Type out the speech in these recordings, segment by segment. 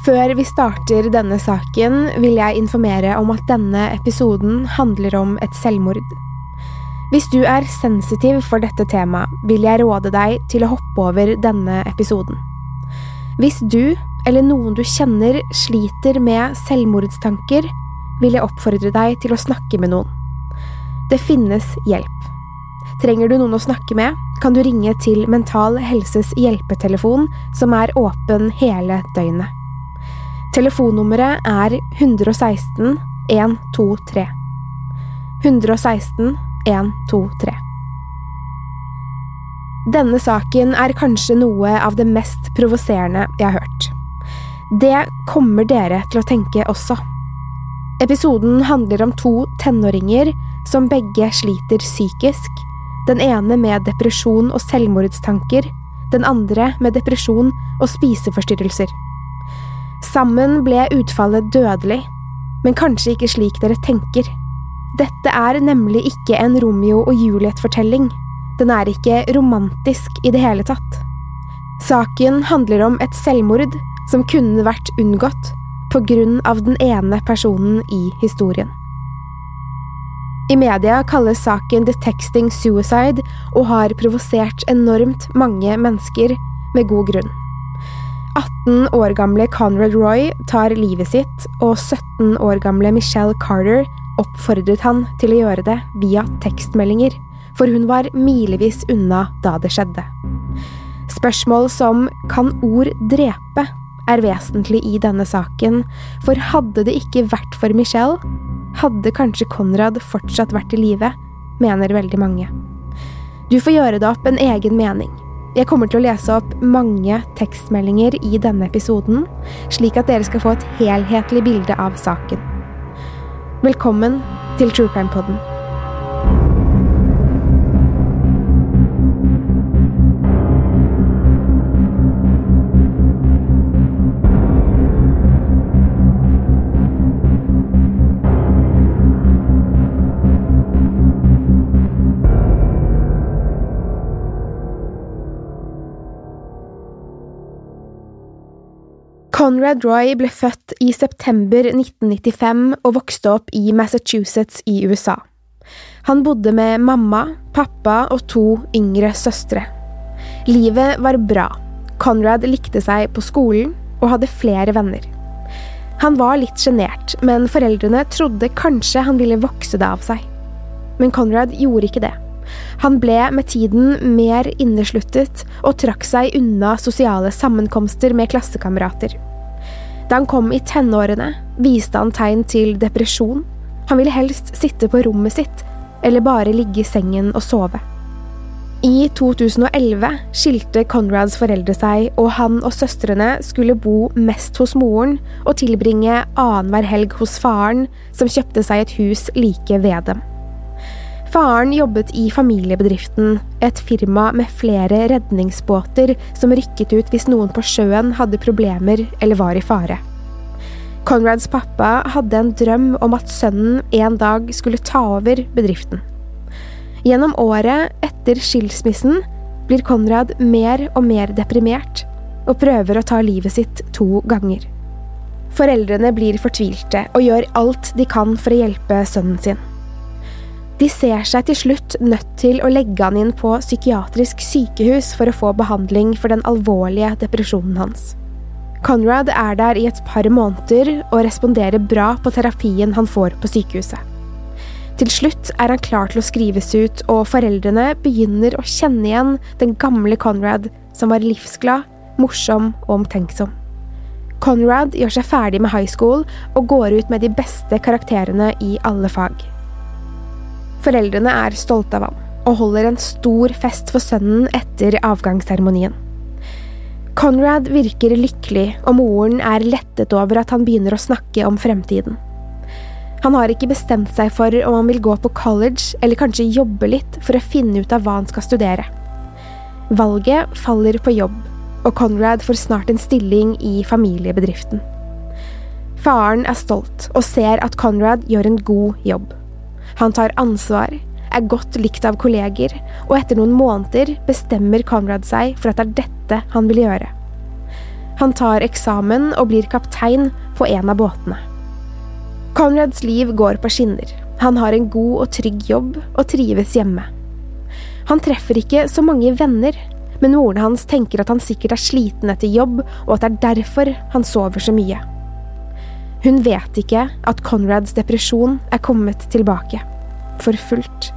Før vi starter denne saken, vil jeg informere om at denne episoden handler om et selvmord. Hvis du er sensitiv for dette temaet, vil jeg råde deg til å hoppe over denne episoden. Hvis du, eller noen du kjenner, sliter med selvmordstanker, vil jeg oppfordre deg til å snakke med noen. Det finnes hjelp. Trenger du noen å snakke med, kan du ringe til Mental Helses hjelpetelefon, som er åpen hele døgnet. Telefonnummeret er 116 123. 116 123. Denne saken er kanskje noe av det mest provoserende jeg har hørt. Det kommer dere til å tenke også. Episoden handler om to tenåringer som begge sliter psykisk, den ene med depresjon og selvmordstanker, den andre med depresjon og spiseforstyrrelser. Sammen ble utfallet dødelig, men kanskje ikke slik dere tenker. Dette er nemlig ikke en Romeo og Juliet-fortelling. Den er ikke romantisk i det hele tatt. Saken handler om et selvmord som kunne vært unngått på grunn av den ene personen i historien. I media kalles saken The Texting Suicide og har provosert enormt mange mennesker med god grunn. 18 år gamle Conrad Roy tar livet sitt, og 17 år gamle Michelle Carter oppfordret han til å gjøre det via tekstmeldinger, for hun var milevis unna da det skjedde. Spørsmål som kan ord drepe er vesentlig i denne saken, for hadde det ikke vært for Michelle, hadde kanskje Conrad fortsatt vært i live, mener veldig mange. Du får gjøre deg opp en egen mening. Jeg kommer til å lese opp mange tekstmeldinger i denne episoden, slik at dere skal få et helhetlig bilde av saken. Velkommen til True Crime Podden. Conrad Roy ble født i september 1995 og vokste opp i Massachusetts i USA. Han bodde med mamma, pappa og to yngre søstre. Livet var bra. Conrad likte seg på skolen og hadde flere venner. Han var litt sjenert, men foreldrene trodde kanskje han ville vokse det av seg. Men Conrad gjorde ikke det. Han ble med tiden mer innesluttet og trakk seg unna sosiale sammenkomster med klassekamerater. Da han kom i tenårene, viste han tegn til depresjon. Han ville helst sitte på rommet sitt, eller bare ligge i sengen og sove. I 2011 skilte Conrads foreldre seg, og han og søstrene skulle bo mest hos moren og tilbringe annenhver helg hos faren, som kjøpte seg et hus like ved dem. Faren jobbet i familiebedriften, et firma med flere redningsbåter som rykket ut hvis noen på sjøen hadde problemer eller var i fare. Conrads pappa hadde en drøm om at sønnen en dag skulle ta over bedriften. Gjennom året etter skilsmissen blir Conrad mer og mer deprimert og prøver å ta livet sitt to ganger. Foreldrene blir fortvilte og gjør alt de kan for å hjelpe sønnen sin. De ser seg til slutt nødt til å legge han inn på psykiatrisk sykehus for å få behandling for den alvorlige depresjonen hans. Conrad er der i et par måneder og responderer bra på terapien han får på sykehuset. Til slutt er han klar til å skrives ut, og foreldrene begynner å kjenne igjen den gamle Conrad som var livsglad, morsom og omtenksom. Conrad gjør seg ferdig med high school og går ut med de beste karakterene i alle fag. Foreldrene er stolte av ham og holder en stor fest for sønnen etter avgangsseremonien. Conrad virker lykkelig, og moren er lettet over at han begynner å snakke om fremtiden. Han har ikke bestemt seg for om han vil gå på college eller kanskje jobbe litt for å finne ut av hva han skal studere. Valget faller på jobb, og Conrad får snart en stilling i familiebedriften. Faren er stolt og ser at Conrad gjør en god jobb. Han tar ansvar, er godt likt av kolleger, og etter noen måneder bestemmer Conrad seg for at det er dette han vil gjøre. Han tar eksamen og blir kaptein på en av båtene. Conrads liv går på skinner. Han har en god og trygg jobb og trives hjemme. Han treffer ikke så mange venner, men moren hans tenker at han sikkert er sliten etter jobb, og at det er derfor han sover så mye. Hun vet ikke at Conrads depresjon er kommet tilbake. For fullt.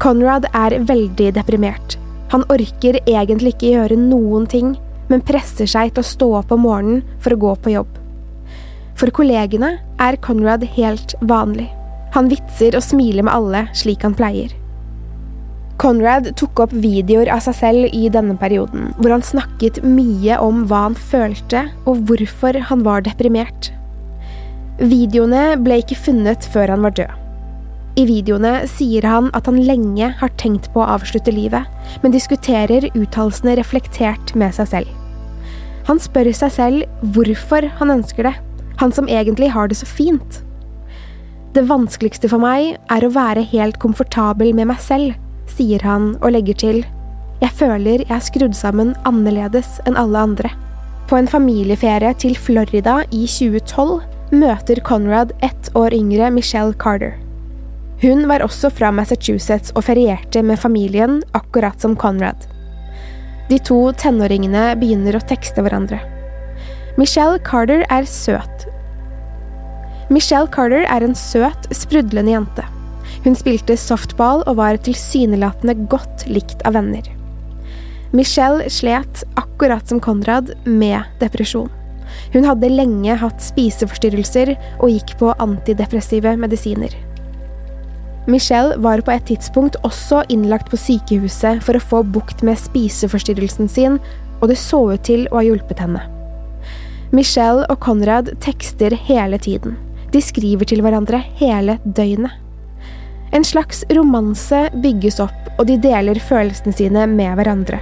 Conrad er veldig deprimert. Han orker egentlig ikke gjøre noen ting, men presser seg til å stå opp om morgenen for å gå på jobb. For kollegene er Conrad helt vanlig. Han vitser og smiler med alle slik han pleier. Conrad tok opp videoer av seg selv i denne perioden, hvor han snakket mye om hva han følte og hvorfor han var deprimert. Videoene ble ikke funnet før han var død. I videoene sier han at han lenge har tenkt på å avslutte livet, men diskuterer uttalelsene reflektert med seg selv. Han spør seg selv hvorfor han ønsker det, han som egentlig har det så fint. Det vanskeligste for meg er å være helt komfortabel med meg selv, sier han og legger til, jeg føler jeg er skrudd sammen annerledes enn alle andre. På en familieferie til Florida i 2012 møter Conrad ett år yngre Michelle Carter. Hun var også fra Massachusetts og ferierte med familien, akkurat som Conrad. De to tenåringene begynner å tekste hverandre. Michelle Carter er søt. Michelle Carter er en søt, sprudlende jente. Hun spilte softball og var tilsynelatende godt likt av venner. Michelle slet, akkurat som Conrad, med depresjon. Hun hadde lenge hatt spiseforstyrrelser og gikk på antidepressive medisiner. Michelle var på et tidspunkt også innlagt på sykehuset for å få bukt med spiseforstyrrelsen sin, og det så ut til å ha hjulpet henne. Michelle og Conrad tekster hele tiden. De skriver til hverandre hele døgnet. En slags romanse bygges opp, og de deler følelsene sine med hverandre.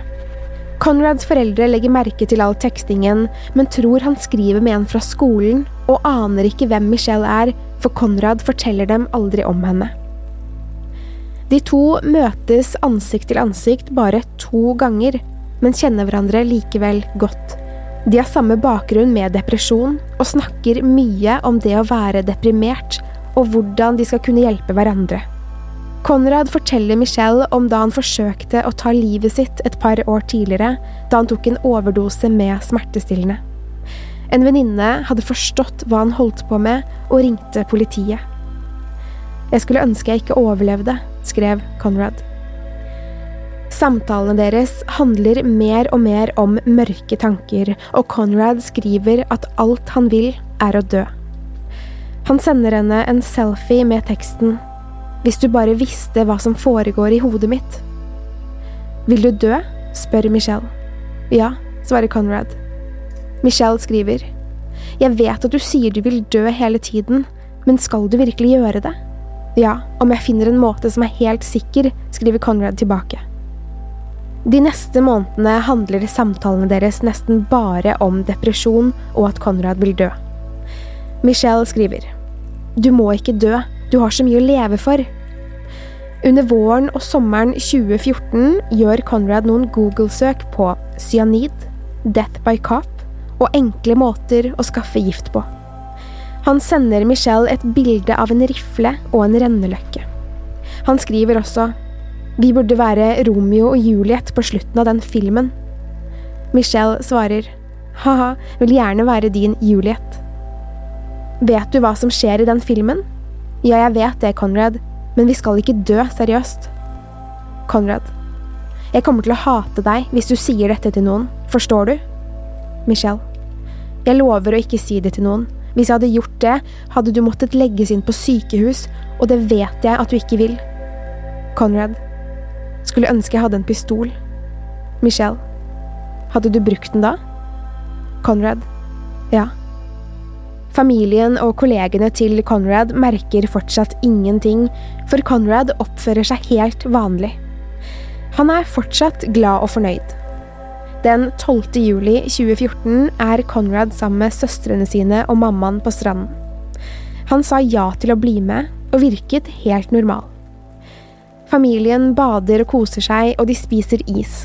Conrads foreldre legger merke til all tekstingen, men tror han skriver med en fra skolen, og aner ikke hvem Michelle er, for Conrad forteller dem aldri om henne. De to møtes ansikt til ansikt bare to ganger, men kjenner hverandre likevel godt. De har samme bakgrunn med depresjon, og snakker mye om det å være deprimert, og hvordan de skal kunne hjelpe hverandre. Konrad forteller Michelle om da han forsøkte å ta livet sitt et par år tidligere, da han tok en overdose med smertestillende. En venninne hadde forstått hva han holdt på med, og ringte politiet. Jeg skulle ønske jeg ikke overlevde, skrev Conrad. Samtalene deres handler mer og mer om mørke tanker, og Conrad skriver at alt han vil, er å dø. Han sender henne en selfie med teksten Hvis du bare visste hva som foregår i hodet mitt. Vil du dø? spør Michelle. Ja, svarer Conrad. Michelle skriver Jeg vet at du sier du vil dø hele tiden, men skal du virkelig gjøre det? Ja, om jeg finner en måte som er helt sikker, skriver Conrad tilbake. De neste månedene handler samtalene deres nesten bare om depresjon og at Conrad vil dø. Michelle skriver Du må ikke dø, du har så mye å leve for. Under våren og sommeren 2014 gjør Conrad noen Google-søk på cyanid, death by cop og enkle måter å skaffe gift på. Han sender Michelle et bilde av en rifle og en renneløkke. Han skriver også Vi burde være Romeo og Juliet på slutten av den filmen. Michelle svarer ha-ha, vil gjerne være din Juliet. Vet du hva som skjer i den filmen? Ja, jeg vet det, Conrad, men vi skal ikke dø, seriøst. Conrad. Jeg kommer til å hate deg hvis du sier dette til noen, forstår du? Michelle. Jeg lover å ikke si det til noen. Hvis jeg hadde gjort det, hadde du måttet legges inn på sykehus, og det vet jeg at du ikke vil. Conrad. Skulle ønske jeg hadde en pistol. Michelle. Hadde du brukt den da? Conrad. Ja. Familien og kollegene til Conrad merker fortsatt ingenting, for Conrad oppfører seg helt vanlig. Han er fortsatt glad og fornøyd. Den 12. juli 2014 er Conrad sammen med søstrene sine og mammaen på stranden. Han sa ja til å bli med, og virket helt normal. Familien bader og koser seg, og de spiser is.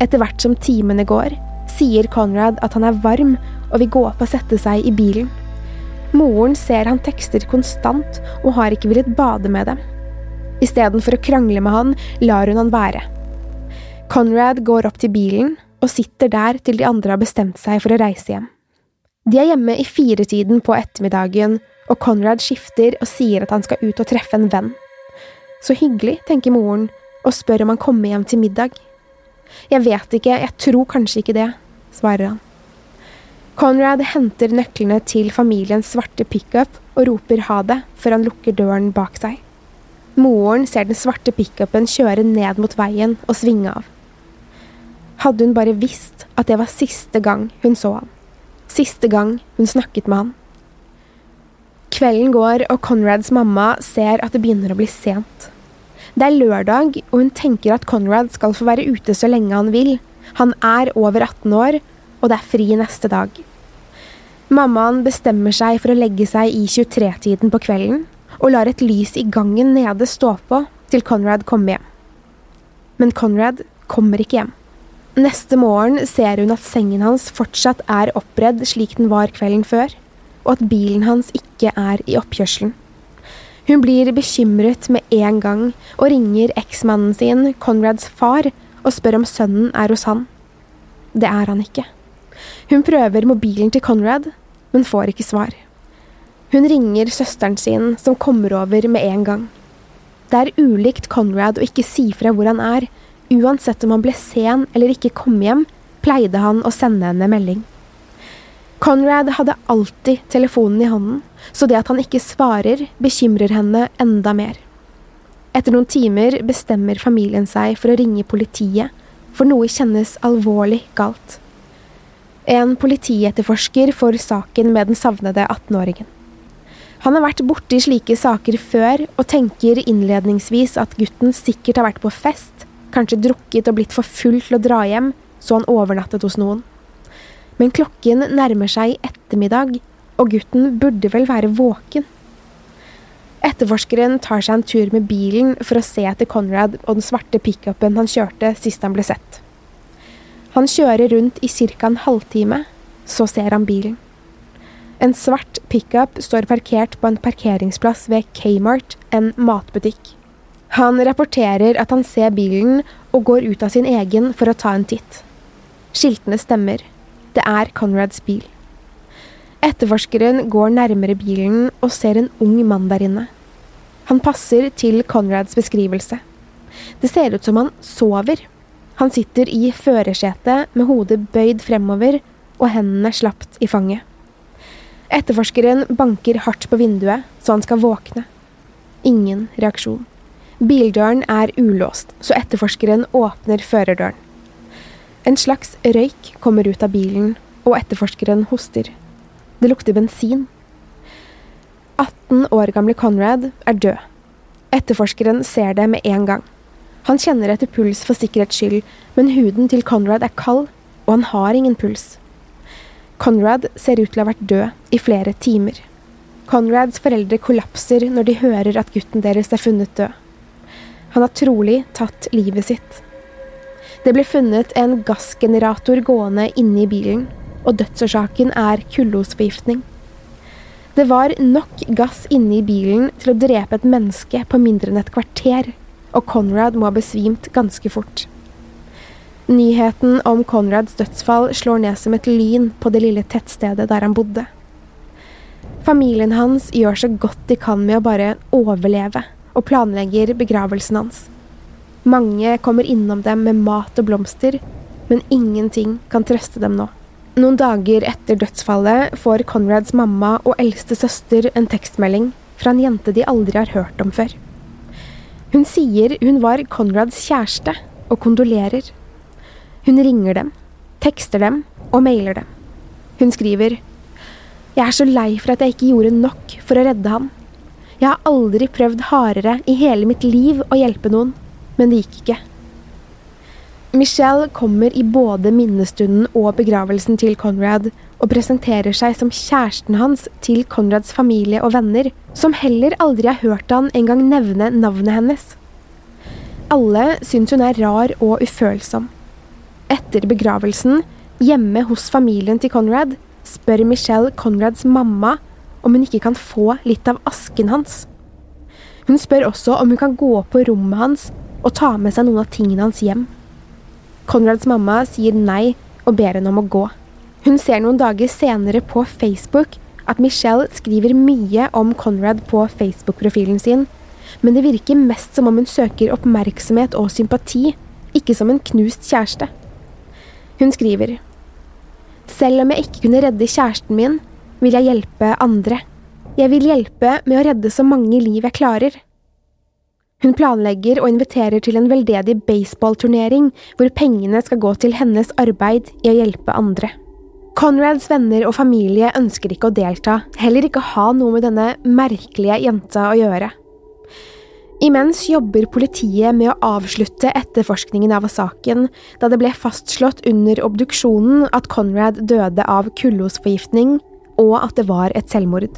Etter hvert som timene går, sier Conrad at han er varm og vil gå opp og sette seg i bilen. Moren ser han tekster konstant og har ikke villet bade med dem. Istedenfor å krangle med han, lar hun han være. Conrad går opp til bilen og sitter der til de andre har bestemt seg for å reise hjem. De er hjemme i firetiden på ettermiddagen, og Conrad skifter og sier at han skal ut og treffe en venn. Så hyggelig, tenker moren, og spør om han kommer hjem til middag. Jeg vet ikke, jeg tror kanskje ikke det, svarer han. Conrad henter nøklene til familiens svarte pickup og roper ha det før han lukker døren bak seg. Moren ser den svarte pickupen kjøre ned mot veien og svinge av. Hadde hun bare visst at det var siste gang hun så han. Siste gang hun snakket med han. Kvelden går, og Conrads mamma ser at det begynner å bli sent. Det er lørdag, og hun tenker at Conrad skal få være ute så lenge han vil. Han er over 18 år, og det er fri neste dag. Mammaen bestemmer seg for å legge seg i 23-tiden på kvelden, og lar et lys i gangen nede stå på til Conrad kommer hjem. Men Conrad kommer ikke hjem. Neste morgen ser hun at sengen hans fortsatt er oppredd slik den var kvelden før, og at bilen hans ikke er i oppkjørselen. Hun blir bekymret med en gang og ringer eksmannen sin, Conrads far, og spør om sønnen er hos han. Det er han ikke. Hun prøver mobilen til Conrad, men får ikke svar. Hun ringer søsteren sin, som kommer over med en gang. Det er ulikt Conrad å ikke si fra hvor han er. Uansett om han ble sen eller ikke kom hjem, pleide han å sende henne melding. Conrad hadde alltid telefonen i hånden, så det at han ikke svarer, bekymrer henne enda mer. Etter noen timer bestemmer familien seg for å ringe politiet, for noe kjennes alvorlig galt. En politietterforsker får saken med den savnede 18-åringen. Han har vært borti slike saker før, og tenker innledningsvis at gutten sikkert har vært på fest, kanskje drukket og blitt for full til å dra hjem, så han overnattet hos noen men klokken nærmer seg ettermiddag, og gutten burde vel være våken. Etterforskeren tar seg en tur med bilen for å se etter Conrad og den svarte pickupen han kjørte sist han ble sett. Han kjører rundt i ca. en halvtime, så ser han bilen. En svart pickup står parkert på en parkeringsplass ved Kmart, en matbutikk. Han rapporterer at han ser bilen og går ut av sin egen for å ta en titt. Skiltene stemmer. Det er Conrads bil. Etterforskeren går nærmere bilen og ser en ung mann der inne. Han passer til Conrads beskrivelse. Det ser ut som han sover. Han sitter i førersetet med hodet bøyd fremover og hendene slapt i fanget. Etterforskeren banker hardt på vinduet så han skal våkne. Ingen reaksjon. Bildøren er ulåst, så etterforskeren åpner førerdøren. En slags røyk kommer ut av bilen, og etterforskeren hoster. Det lukter bensin. 18 år gamle Conrad er død. Etterforskeren ser det med en gang. Han kjenner etter puls for sikkerhets skyld, men huden til Conrad er kald, og han har ingen puls. Conrad ser ut til å ha vært død i flere timer. Conrads foreldre kollapser når de hører at gutten deres er funnet død. Han har trolig tatt livet sitt. Det ble funnet en gassgenerator gående inne i bilen, og dødsårsaken er kullosforgiftning. Det var nok gass inne i bilen til å drepe et menneske på mindre enn et kvarter, og Conrad må ha besvimt ganske fort. Nyheten om Conrads dødsfall slår ned som et lyn på det lille tettstedet der han bodde. Familien hans gjør så godt de kan med å bare overleve, og planlegger begravelsen hans. Mange kommer innom dem med mat og blomster, men ingenting kan trøste dem nå. Noen dager etter dødsfallet får Conrads mamma og eldste søster en tekstmelding fra en jente de aldri har hørt om før. Hun sier hun var Conrads kjæreste, og kondolerer. Hun ringer dem, tekster dem og mailer dem. Hun skriver Jeg er så lei for at jeg ikke gjorde nok for å redde ham. Jeg har aldri prøvd hardere i hele mitt liv å hjelpe noen, men det gikk ikke. Michelle kommer i både minnestunden og begravelsen til Conrad og presenterer seg som kjæresten hans til Conrads familie og venner, som heller aldri har hørt han engang nevne navnet hennes. Alle syns hun er rar og ufølsom. Etter begravelsen, hjemme hos familien til Conrad, spør Michelle Conrads mamma om hun ikke kan få litt av asken hans. Hun spør også om hun kan gå på rommet hans og ta med seg noen av tingene hans hjem. Conrads mamma sier nei og ber henne om å gå. Hun ser noen dager senere på Facebook at Michelle skriver mye om Conrad på Facebook-profilen sin, men det virker mest som om hun søker oppmerksomhet og sympati, ikke som en knust kjæreste. Hun skriver Selv om jeg ikke kunne redde kjæresten min, vil jeg hjelpe andre. Jeg vil hjelpe med å redde så mange liv jeg klarer. Hun planlegger og inviterer til en veldedig baseballturnering hvor pengene skal gå til hennes arbeid i å hjelpe andre. Conrads venner og familie ønsker ikke å delta, heller ikke ha noe med denne merkelige jenta å gjøre. Imens jobber politiet med å avslutte etterforskningen av saken, da det ble fastslått under obduksjonen at Conrad døde av kullosforgiftning, og at det var et selvmord.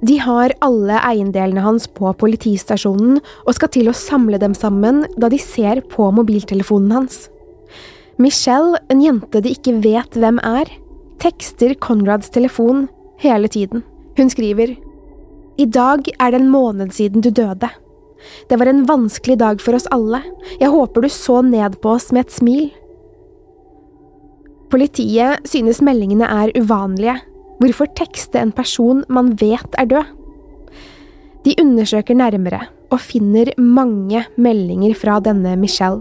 De har alle eiendelene hans på politistasjonen og skal til å samle dem sammen da de ser på mobiltelefonen hans. Michelle, en jente de ikke vet hvem er, tekster Conrads telefon hele tiden. Hun skriver I dag er det en måned siden du døde. Det var en vanskelig dag for oss alle. Jeg håper du så ned på oss med et smil. Politiet synes meldingene er uvanlige, Hvorfor tekste en person man vet er død? De undersøker nærmere og finner mange meldinger fra denne Michelle.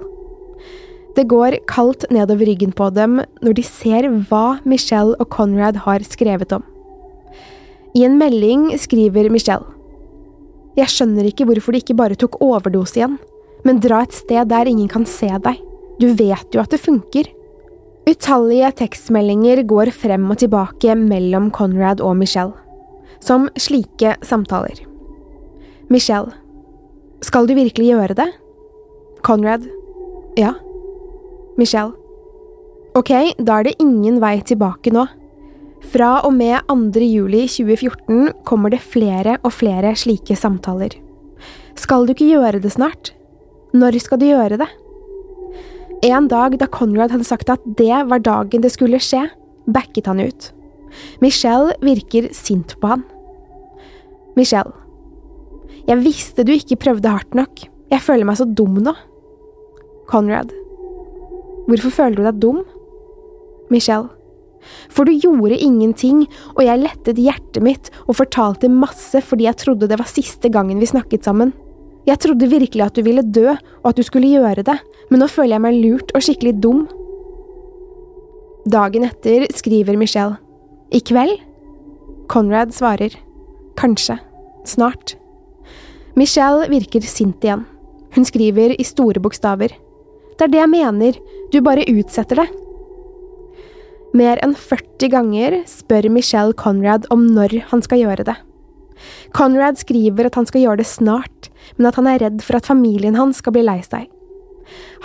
Det går kaldt nedover ryggen på dem når de ser hva Michelle og Conrad har skrevet om. I en melding skriver Michelle Jeg skjønner ikke hvorfor du ikke bare tok overdose igjen, men dra et sted der ingen kan se deg. Du vet jo at det funker. Utallige tekstmeldinger går frem og tilbake mellom Conrad og Michelle, som slike samtaler. Michelle, skal du virkelig gjøre det? Conrad, ja. Michelle, ok, da er det ingen vei tilbake nå. Fra og med 2. juli 2014 kommer det flere og flere slike samtaler. Skal du ikke gjøre det snart? Når skal du gjøre det? En dag da Conrad hadde sagt at det var dagen det skulle skje, backet han ut. Michelle virker sint på han. Michelle. Jeg visste du ikke prøvde hardt nok. Jeg føler meg så dum nå. Conrad. Hvorfor føler du deg dum? Michelle. For du gjorde ingenting, og jeg lettet hjertet mitt og fortalte masse fordi jeg trodde det var siste gangen vi snakket sammen. Jeg trodde virkelig at du ville dø, og at du skulle gjøre det, men nå føler jeg meg lurt og skikkelig dum. Dagen etter skriver Michelle. I kveld? Conrad svarer. Kanskje. Snart. Michelle virker sint igjen. Hun skriver i store bokstaver. Det er det jeg mener, du bare utsetter det. Mer enn 40 ganger spør Michelle Conrad om når han skal gjøre det. Conrad skriver at han skal gjøre det snart, men at han er redd for at familien hans skal bli lei seg.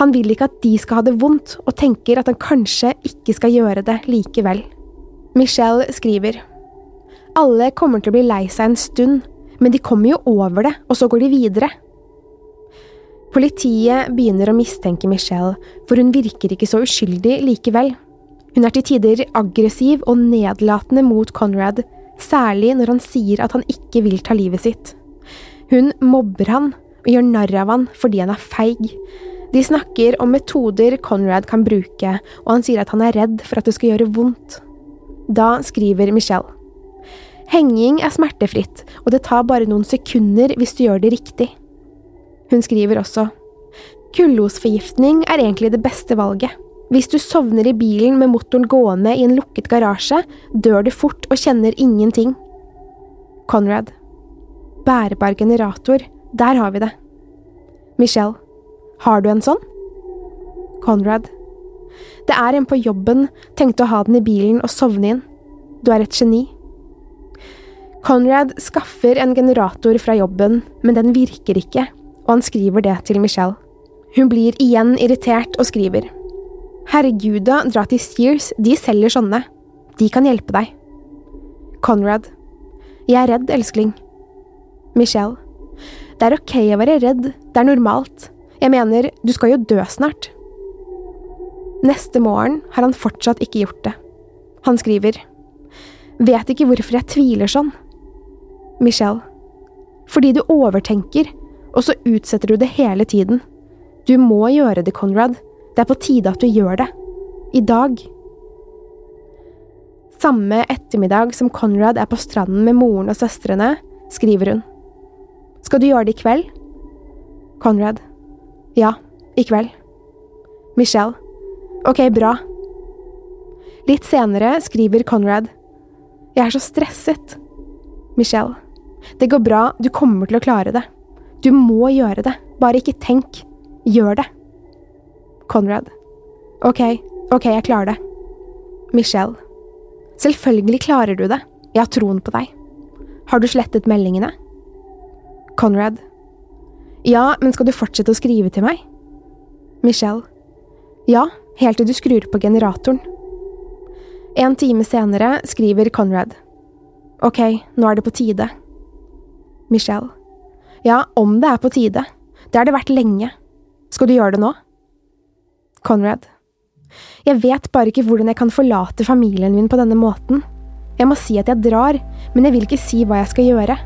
Han vil ikke at de skal ha det vondt, og tenker at han kanskje ikke skal gjøre det likevel. Michelle skriver Alle kommer til å bli lei seg en stund, men de kommer jo over det, og så går de videre. Politiet begynner å mistenke Michelle, for hun virker ikke så uskyldig likevel. Hun er til tider aggressiv og nedlatende mot Conrad, særlig når han sier at han ikke vil ta livet sitt. Hun mobber han og gjør narr av han fordi han er feig. De snakker om metoder Conrad kan bruke, og han sier at han er redd for at det skal gjøre vondt. Da skriver Michelle. Henging er smertefritt, og det tar bare noen sekunder hvis du gjør det riktig. Hun skriver også. Kullosforgiftning er egentlig det beste valget. Hvis du sovner i bilen med motoren gående i en lukket garasje, dør du fort og kjenner ingenting. Conrad. Bærbar generator, der har vi det. Michelle. Har du en sånn? Conrad. Det er en på jobben, tenkte å ha den i bilen og sovne inn. Du er et geni. Conrad skaffer en generator fra jobben, men den virker ikke, og han skriver det til Michelle. Hun blir igjen irritert og skriver. Herreguda, dra til Sears, de selger sånne. De kan hjelpe deg. Conrad. Jeg er redd, elskling. Michelle. Det er ok å være redd, det er normalt. Jeg mener, du skal jo dø snart. Neste morgen har han fortsatt ikke gjort det. Han skriver. Vet ikke hvorfor jeg tviler sånn. Michelle. Fordi du overtenker, og så utsetter du det hele tiden. Du må gjøre det, Conrad. Det er på tide at du gjør det. I dag. Samme ettermiddag som Conrad er på stranden med moren og søstrene, skriver hun. Skal du gjøre det i kveld? Conrad. Ja, i kveld. Michelle. Ok, bra. Litt senere skriver Conrad. Jeg er så stresset. Michelle. Det går bra, du kommer til å klare det. Du må gjøre det, bare ikke tenk. Gjør det. Conrad. Ok, ok, jeg klarer det. Michelle. Selvfølgelig klarer du det, jeg har troen på deg. Har du slettet meldingene? Conrad. Ja, men skal du fortsette å skrive til meg? Michelle. Ja, helt til du skrur på generatoren. En time senere skriver Conrad. Ok, nå er det på tide. Michelle. Ja, om det er på tide. Det har det vært lenge. Skal du gjøre det nå? Conrad. Jeg vet bare ikke hvordan jeg kan forlate familien min på denne måten. Jeg må si at jeg drar, men jeg vil ikke si hva jeg skal gjøre.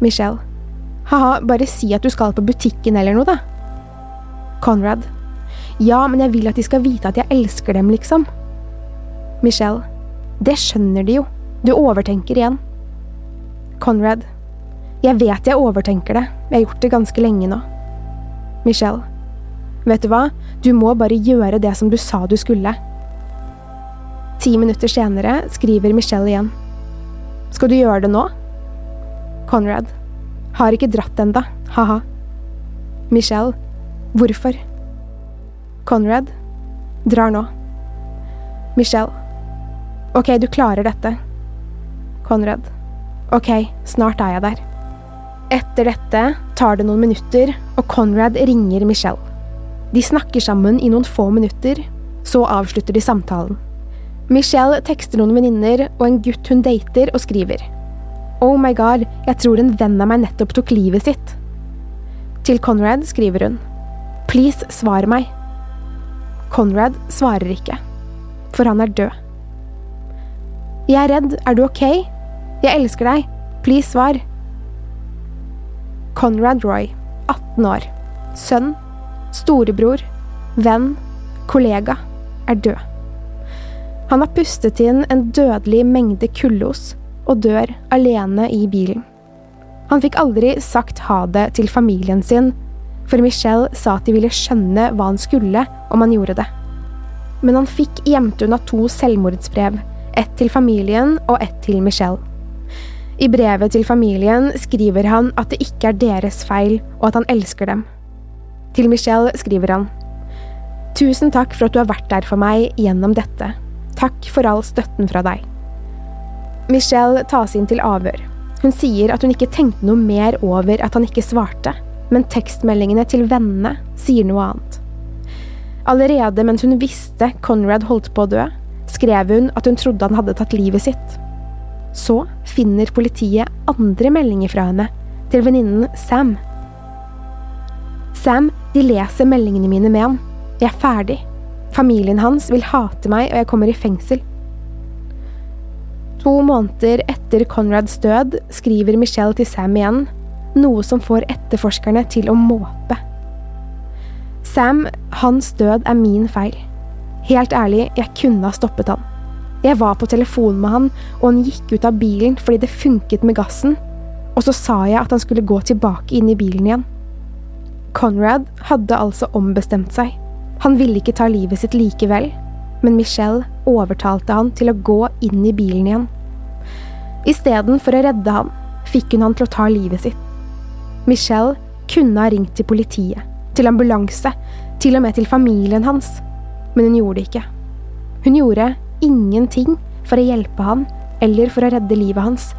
Michelle. Ha-ha, bare si at du skal på butikken eller noe, da. Conrad. Ja, men jeg vil at de skal vite at jeg elsker dem, liksom. Michelle. Det skjønner de jo. Du overtenker igjen. Conrad. Jeg vet jeg overtenker det. Jeg har gjort det ganske lenge nå. Michelle. Vet du hva, du må bare gjøre det som du sa du skulle. Ti minutter senere skriver Michelle igjen. Skal du gjøre det nå? Conrad. Har ikke dratt enda, ha-ha. Michelle. Hvorfor? Conrad. Drar nå. Michelle. Ok, du klarer dette. Conrad. Ok, snart er jeg der. Etter dette tar det noen minutter, og Conrad ringer Michelle. De snakker sammen i noen få minutter, så avslutter de samtalen. Michelle tekster noen venninner og en gutt hun dater, og skriver Oh my god, jeg tror en venn av meg nettopp tok livet sitt. Til Conrad skriver hun Please, svar meg. Conrad svarer ikke, for han er død. Jeg er redd, er du ok? Jeg elsker deg, please svar. Conrad Roy, 18 år, sønn storebror, venn, kollega, er død. Han har pustet inn en dødelig mengde kullos og dør alene i bilen. Han fikk aldri sagt ha det til familien sin, for Michelle sa at de ville skjønne hva han skulle om han gjorde det. Men han fikk gjemt unna to selvmordsbrev, ett til familien og ett til Michelle. I brevet til familien skriver han at det ikke er deres feil, og at han elsker dem. Til Michelle skriver han Tusen takk for at du har vært der for meg gjennom dette. Takk for all støtten fra deg. Michelle tas inn til avhør. Hun sier at hun ikke tenkte noe mer over at han ikke svarte, men tekstmeldingene til vennene sier noe annet. Allerede mens hun visste Conrad holdt på å dø, skrev hun at hun trodde han hadde tatt livet sitt. Så finner politiet andre meldinger fra henne, til venninnen Sam. Sam, de leser meldingene mine med han. Jeg er ferdig. Familien hans vil hate meg, og jeg kommer i fengsel. To måneder etter Conrads død skriver Michelle til Sam igjen, noe som får etterforskerne til å måpe. Sam, hans død er min feil. Helt ærlig, jeg kunne ha stoppet han. Jeg var på telefon med han, og han gikk ut av bilen fordi det funket med gassen, og så sa jeg at han skulle gå tilbake inn i bilen igjen. Conrad hadde altså ombestemt seg. Han ville ikke ta livet sitt likevel, men Michelle overtalte han til å gå inn i bilen igjen. Istedenfor å redde han, fikk hun han til å ta livet sitt. Michelle kunne ha ringt til politiet, til ambulanse, til og med til familien hans, men hun gjorde det ikke. Hun gjorde ingenting for å hjelpe han eller for å redde livet hans,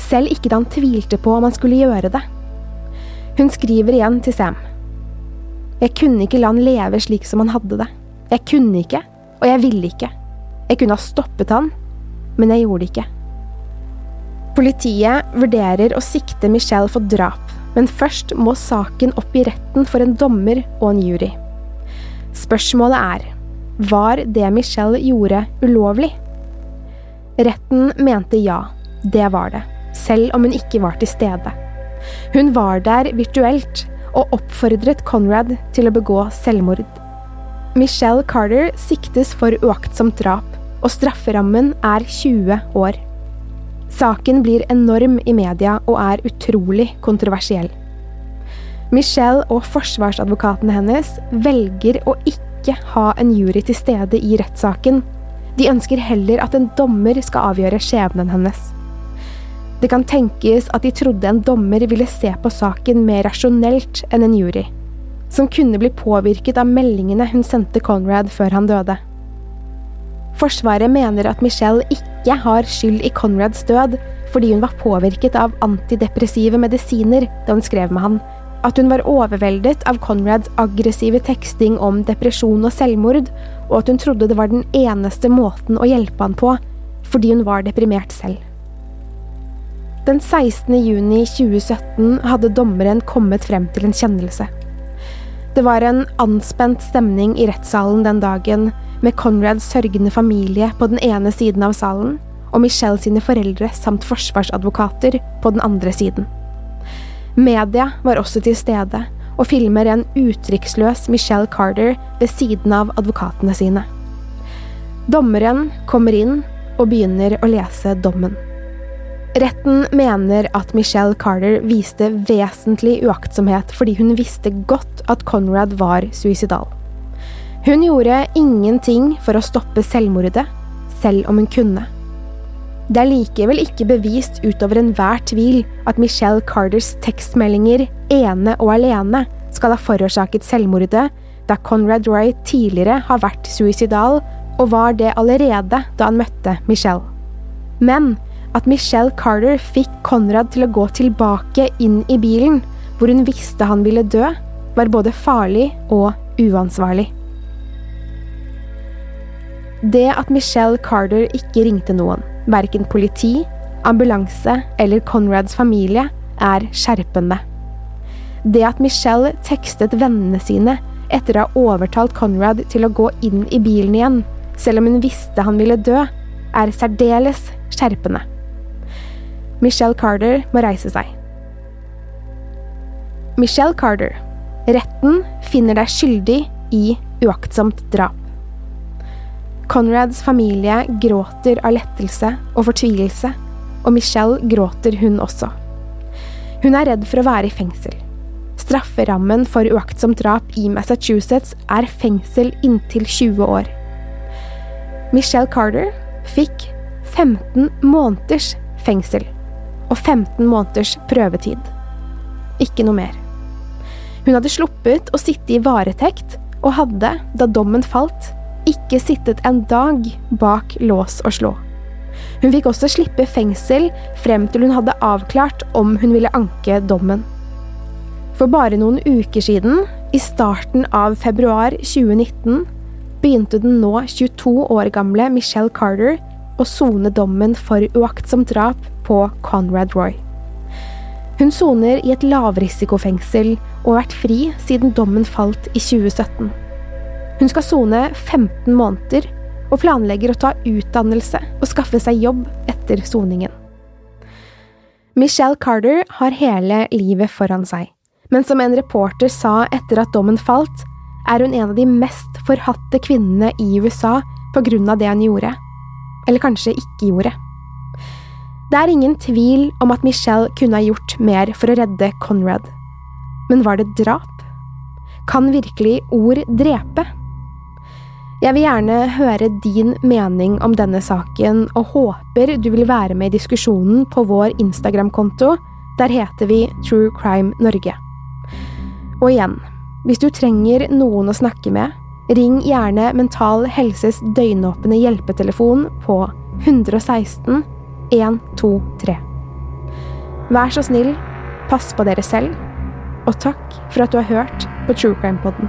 selv ikke da han tvilte på om han skulle gjøre det. Hun skriver igjen til Sam. Jeg kunne ikke la han leve slik som han hadde det. Jeg kunne ikke, og jeg ville ikke. Jeg kunne ha stoppet han, men jeg gjorde det ikke. Politiet vurderer å sikte Michelle for drap, men først må saken opp i retten for en dommer og en jury. Spørsmålet er var det Michelle gjorde, ulovlig? Retten mente ja, det var det, selv om hun ikke var til stede. Hun var der virtuelt og oppfordret Conrad til å begå selvmord. Michelle Carter siktes for uaktsomt drap, og strafferammen er 20 år. Saken blir enorm i media og er utrolig kontroversiell. Michelle og forsvarsadvokatene hennes velger å ikke ikke ha en jury til stede i rettssaken. De ønsker heller at en dommer skal avgjøre skjebnen hennes. Det kan tenkes at de trodde en dommer ville se på saken mer rasjonelt enn en jury, som kunne bli påvirket av meldingene hun sendte Conrad før han døde. Forsvaret mener at Michelle ikke har skyld i Conrads død fordi hun var påvirket av antidepressive medisiner da hun skrev med han, at hun var overveldet av Conrads aggressive teksting om depresjon og selvmord, og at hun trodde det var den eneste måten å hjelpe han på, fordi hun var deprimert selv. Den 16. juni 2017 hadde dommeren kommet frem til en kjennelse. Det var en anspent stemning i rettssalen den dagen, med Conrads sørgende familie på den ene siden av salen, og Michelle sine foreldre samt forsvarsadvokater på den andre siden. Media var også til stede og filmer en uttrykksløs Michelle Carter ved siden av advokatene sine. Dommeren kommer inn og begynner å lese dommen. Retten mener at Michelle Carter viste vesentlig uaktsomhet fordi hun visste godt at Conrad var suicidal. Hun gjorde ingenting for å stoppe selvmordet, selv om hun kunne. Det er likevel ikke bevist utover enhver tvil at Michelle Carters tekstmeldinger ene og alene skal ha forårsaket selvmordet, da Conrad Roy tidligere har vært suicidal og var det allerede da han møtte Michelle. Men at Michelle Carter fikk Conrad til å gå tilbake inn i bilen, hvor hun visste han ville dø, var både farlig og uansvarlig. Det at Michelle Carter ikke ringte noen, verken politi, ambulanse eller Conrads familie, er skjerpende. Det at Michelle tekstet vennene sine etter å ha overtalt Conrad til å gå inn i bilen igjen, selv om hun visste han ville dø, er særdeles skjerpende. Michelle Carter må reise seg. Michelle Carter, retten finner deg skyldig i uaktsomt drap. Conrads familie gråter av lettelse og fortvilelse, og Michelle gråter hun også. Hun er redd for å være i fengsel. Strafferammen for uaktsomt drap i Massachusetts er fengsel inntil 20 år. Michelle Carter fikk 15 måneders fengsel og 15 måneders prøvetid. Ikke noe mer. Hun hadde sluppet å sitte i varetekt og hadde, da dommen falt, ikke sittet en dag bak lås og slå. Hun fikk også slippe fengsel frem til hun hadde avklart om hun ville anke dommen. For bare noen uker siden, i starten av februar 2019, begynte den nå 22 år gamle Michelle Carter å sone dommen for uaktsomt drap på Conrad Roy. Hun soner i et lavrisikofengsel og har vært fri siden dommen falt i 2017. Hun skal sone 15 måneder og planlegger å ta utdannelse og skaffe seg jobb etter soningen. Michelle Carter har hele livet foran seg, men som en reporter sa etter at dommen falt, er hun en av de mest forhatte kvinnene i USA på grunn av det hun gjorde. Eller kanskje ikke gjorde. Det er ingen tvil om at Michelle kunne ha gjort mer for å redde Conrad. Men var det drap? Kan virkelig ord drepe? Jeg vil gjerne høre din mening om denne saken, og håper du vil være med i diskusjonen på vår Instagram-konto. Der heter vi True Crime Norge. Og igjen, hvis du trenger noen å snakke med, ring gjerne Mental Helses døgnåpne hjelpetelefon på 116 123. Vær så snill, pass på dere selv, og takk for at du har hørt på True Crime-podden.